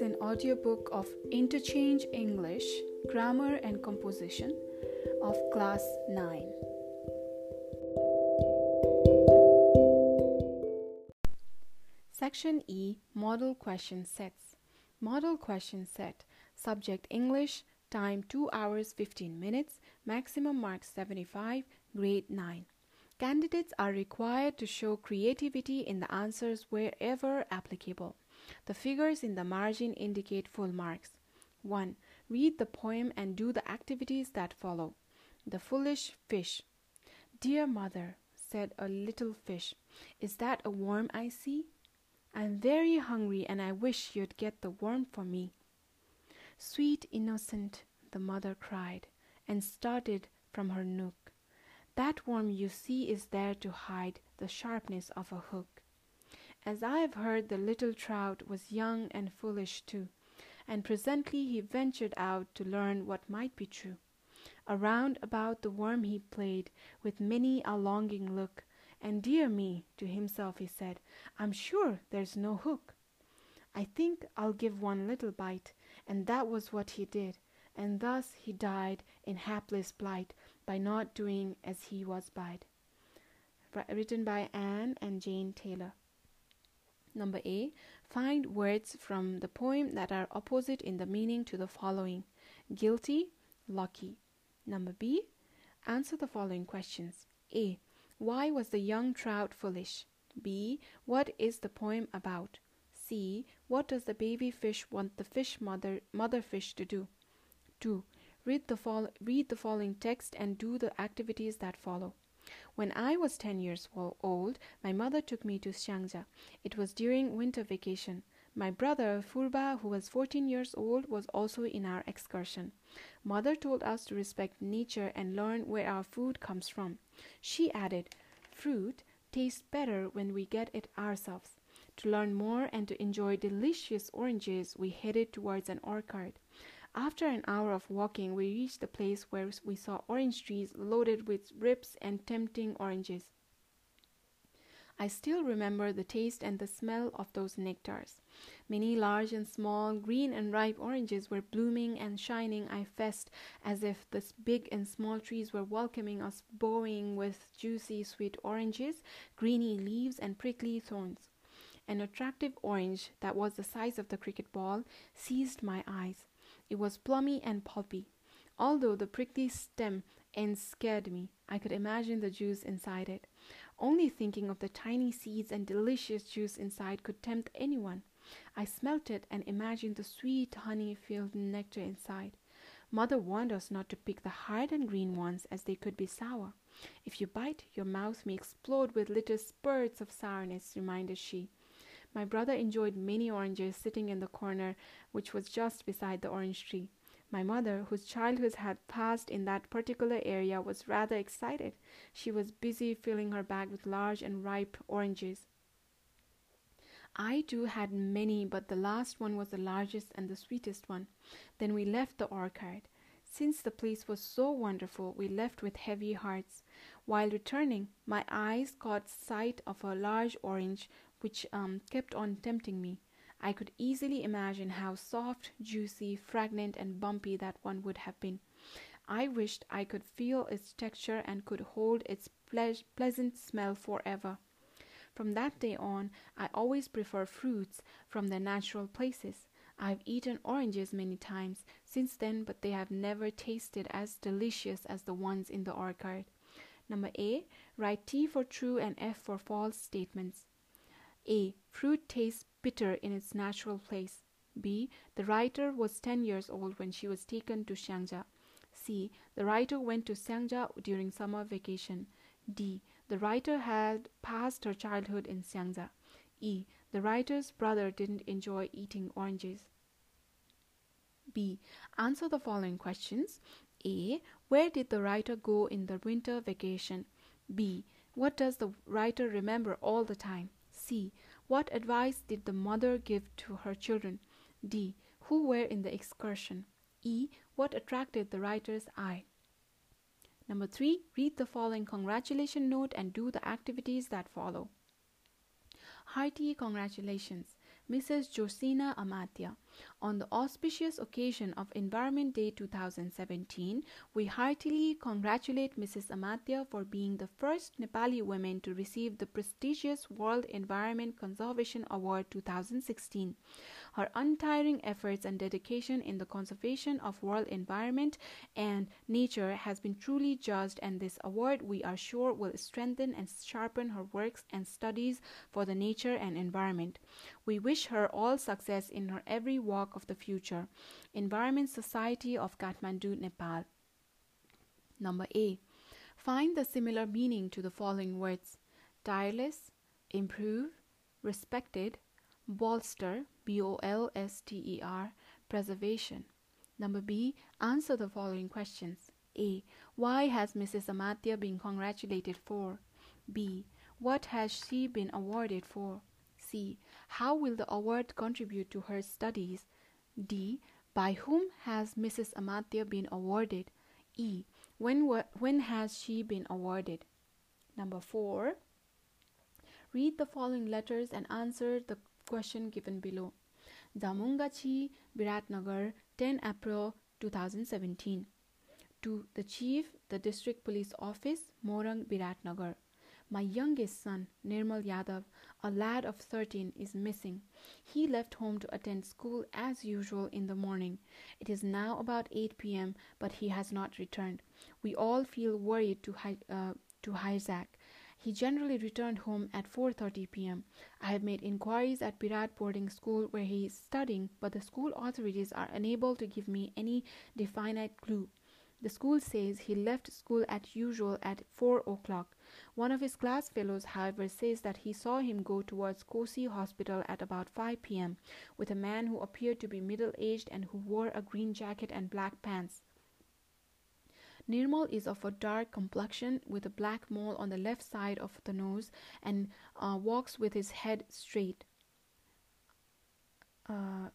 an audiobook of Interchange English, Grammar and Composition of Class 9. Section E Model Question Sets. Model Question Set. Subject English. Time 2 hours 15 minutes. Maximum marks 75. Grade 9. Candidates are required to show creativity in the answers wherever applicable. The figures in the margin indicate full marks. 1. Read the poem and do the activities that follow. The Foolish Fish. Dear mother, said a little fish, is that a worm I see? I'm very hungry and I wish you'd get the worm for me. Sweet innocent, the mother cried, and started from her nook. That worm you see is there to hide the sharpness of a hook. As I have heard, the little trout was young and foolish too, and presently he ventured out to learn what might be true. Around about the worm he played, with many a longing look, and dear me, to himself he said, I'm sure there's no hook. I think I'll give one little bite, and that was what he did, and thus he died in hapless plight by not doing as he was bid. Written by Ann and Jane Taylor. Number A. Find words from the poem that are opposite in the meaning to the following guilty, lucky. Number B. Answer the following questions. A. Why was the young trout foolish? B. What is the poem about? C. What does the baby fish want the fish mother mother fish to do? 2. Read the, fol- read the following text and do the activities that follow. When I was 10 years old, my mother took me to Syangja. It was during winter vacation. My brother, Furba, who was 14 years old, was also in our excursion. Mother told us to respect nature and learn where our food comes from. She added, Fruit tastes better when we get it ourselves. To learn more and to enjoy delicious oranges, we headed towards an orchard. After an hour of walking, we reached the place where we saw orange trees loaded with ripe and tempting oranges. I still remember the taste and the smell of those nectars. Many large and small, green and ripe oranges were blooming and shining I fest as if the big and small trees were welcoming us, bowing with juicy, sweet oranges, greeny leaves, and prickly thorns. An attractive orange that was the size of the cricket ball seized my eyes. It was plummy and pulpy. Although the prickly stem ends scared me, I could imagine the juice inside it. Only thinking of the tiny seeds and delicious juice inside could tempt anyone. I smelt it and imagined the sweet honey filled nectar inside. Mother warned us not to pick the hard and green ones as they could be sour. If you bite, your mouth may explode with little spurts of sourness, reminded she. My brother enjoyed many oranges sitting in the corner which was just beside the orange tree. My mother, whose childhood had passed in that particular area, was rather excited. She was busy filling her bag with large and ripe oranges. I too had many, but the last one was the largest and the sweetest one. Then we left the orchard. Since the place was so wonderful, we left with heavy hearts. While returning, my eyes caught sight of a large orange which um, kept on tempting me. I could easily imagine how soft, juicy, fragrant, and bumpy that one would have been. I wished I could feel its texture and could hold its ple- pleasant smell forever. From that day on, I always prefer fruits from their natural places. I've eaten oranges many times since then, but they have never tasted as delicious as the ones in the orchard. Number A. Write T for true and F for false statements. A. Fruit tastes bitter in its natural place. B. The writer was 10 years old when she was taken to Syangja. C. The writer went to Syangja during summer vacation. D. The writer had passed her childhood in Syangja. E. The writer's brother didn't enjoy eating oranges. B. Answer the following questions. A. Where did the writer go in the winter vacation? B. What does the writer remember all the time? C. What advice did the mother give to her children? D. Who were in the excursion? E. What attracted the writer's eye? Number three, read the following congratulation note and do the activities that follow. Hearty congratulations. Mrs. Josina Amatya. On the auspicious occasion of Environment Day 2017, we heartily congratulate Mrs. Amatya for being the first Nepali woman to receive the prestigious World Environment Conservation Award 2016. Her untiring efforts and dedication in the conservation of world environment and nature has been truly judged and this award we are sure will strengthen and sharpen her works and studies for the nature and environment. We wish her all success in her every walk of the future. Environment Society of Kathmandu, Nepal. Number A. Find the similar meaning to the following words tireless, improve, respected, bolster, B O L S T E R, preservation. Number B, answer the following questions. A. Why has Mrs. Amatya been congratulated for? B. What has she been awarded for? C. How will the award contribute to her studies? D. By whom has Mrs. Amatya been awarded? E. When, when has she been awarded? Number 4. Read the following letters and answer the question given below. Damungachi, Biratnagar, 10 April 2017. To the Chief, the District Police Office, Morang, Biratnagar. My youngest son, Nirmal Yadav, a lad of 13, is missing. He left home to attend school as usual in the morning. It is now about 8 p.m., but he has not returned. We all feel worried to, uh, to Hijack. He generally returned home at 4:30 p.m. I have made inquiries at Pirat boarding school where he is studying, but the school authorities are unable to give me any definite clue. The school says he left school as usual at 4 o'clock. One of his class fellows, however, says that he saw him go towards Kosi Hospital at about 5 p.m. with a man who appeared to be middle aged and who wore a green jacket and black pants. Nirmal is of a dark complexion with a black mole on the left side of the nose and uh, walks with his head straight. Uh,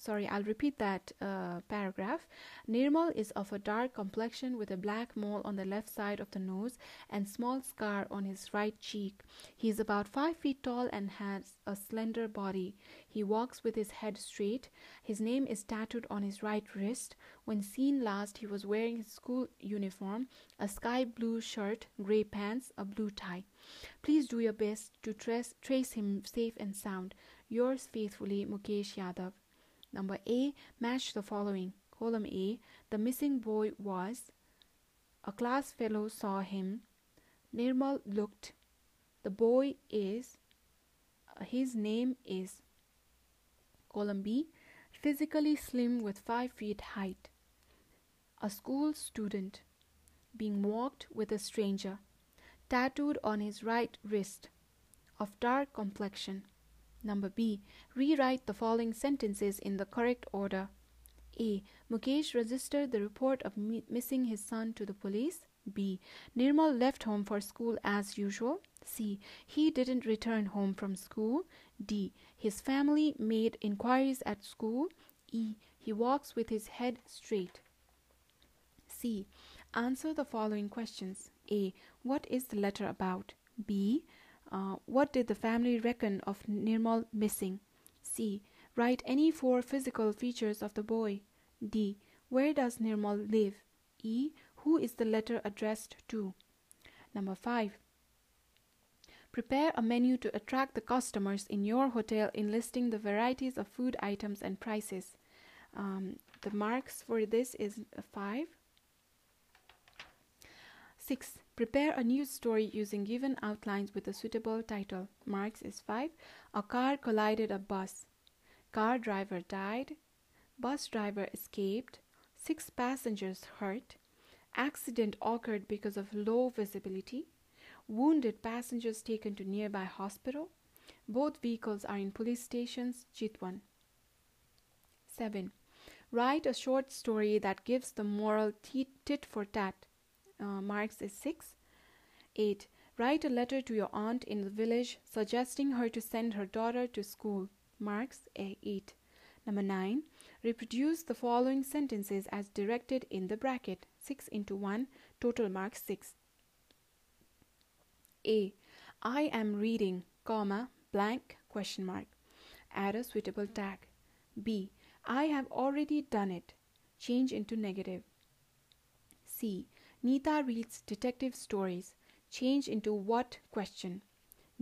sorry, I'll repeat that uh, paragraph. Nirmal is of a dark complexion with a black mole on the left side of the nose and small scar on his right cheek. He is about five feet tall and has a slender body. He walks with his head straight. His name is tattooed on his right wrist. When seen last, he was wearing his school uniform, a sky blue shirt, grey pants, a blue tie. Please do your best to trace, trace him safe and sound. Yours faithfully, Mukesh Yadav. Number A, match the following. Column A, the missing boy was. A class fellow saw him. Nirmal looked. The boy is. His name is. Column B, physically slim with 5 feet height. A school student being walked with a stranger, tattooed on his right wrist, of dark complexion. Number B. Rewrite the following sentences in the correct order. A. Mukesh registered the report of mi- missing his son to the police. B. Nirmal left home for school as usual. C. He didn't return home from school. D. His family made inquiries at school. E. He walks with his head straight. C. Answer the following questions. A. What is the letter about? B. Uh, what did the family reckon of Nirmal missing? C. Write any four physical features of the boy. D. Where does Nirmal live? E. Who is the letter addressed to? Number 5. Prepare a menu to attract the customers in your hotel enlisting the varieties of food items and prices. Um, the marks for this is 5. 6. Prepare a news story using given outlines with a suitable title. Marks is 5. A car collided a bus. Car driver died. Bus driver escaped. Six passengers hurt. Accident occurred because of low visibility. Wounded passengers taken to nearby hospital. Both vehicles are in police stations, Chitwan. 7. Write a short story that gives the moral tit for tat uh, marks is 6. 8. Write a letter to your aunt in the village suggesting her to send her daughter to school. Marks a 8. Number 9. Reproduce the following sentences as directed in the bracket. 6 into 1, total marks 6. A. I am reading, comma, blank, question mark. Add a suitable tag. B. I have already done it. Change into negative. C. Nita reads detective stories. Change into what question?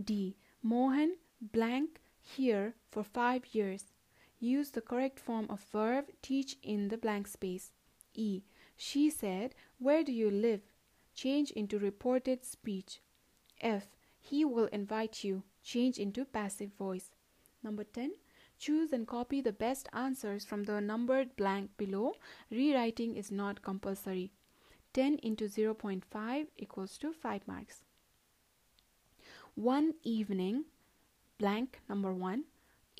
D. Mohan blank here for five years. Use the correct form of verb teach in the blank space. E. She said, Where do you live? Change into reported speech. F. He will invite you. Change into passive voice. Number 10. Choose and copy the best answers from the numbered blank below. Rewriting is not compulsory. 10 into 0.5 equals to 5 marks. One evening, blank number 1,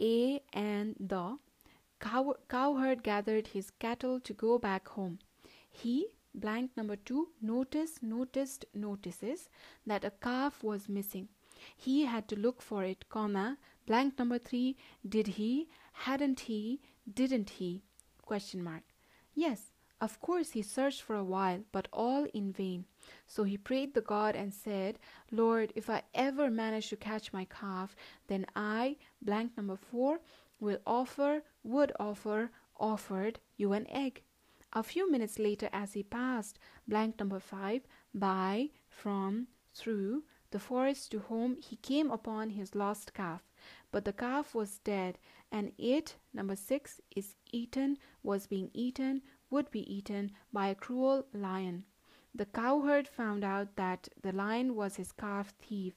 A and the cow- cowherd gathered his cattle to go back home. He, blank number 2, noticed, noticed, notices that a calf was missing. He had to look for it, comma, blank number 3, did he, hadn't he, didn't he, question mark. Yes, of course he searched for a while, but all in vain. So he prayed the God and said, Lord, if I ever manage to catch my calf, then I, blank number 4, will offer, would offer, offered you an egg. A few minutes later, as he passed, blank number 5, by, from, through, the forest to home, he came upon his lost calf. But the calf was dead, and it, number 6, is eaten, was being eaten, would be eaten by a cruel lion. The cowherd found out that the lion was his calf thief.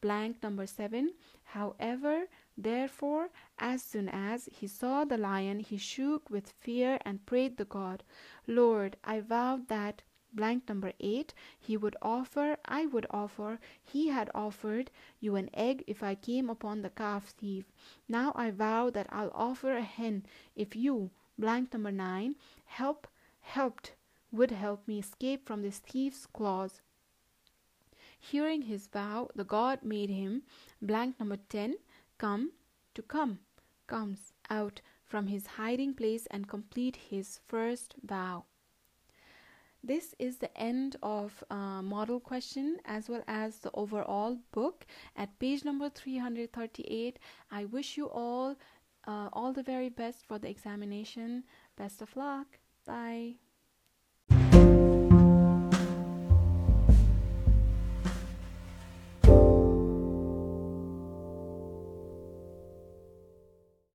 Blank number 7. However, therefore, as soon as he saw the lion, he shook with fear and prayed the God, Lord, I vowed that blank number 8 he would offer i would offer he had offered you an egg if i came upon the calf thief now i vow that i'll offer a hen if you blank number 9 help helped would help me escape from this thief's claws. Hearing his vow the god made him blank number 10 come to come comes out from his hiding place and complete his first vow. This is the end of uh, model question as well as the overall book. At page number 338 i wish you all uh, all the very best for the examination. Best of luck. Bye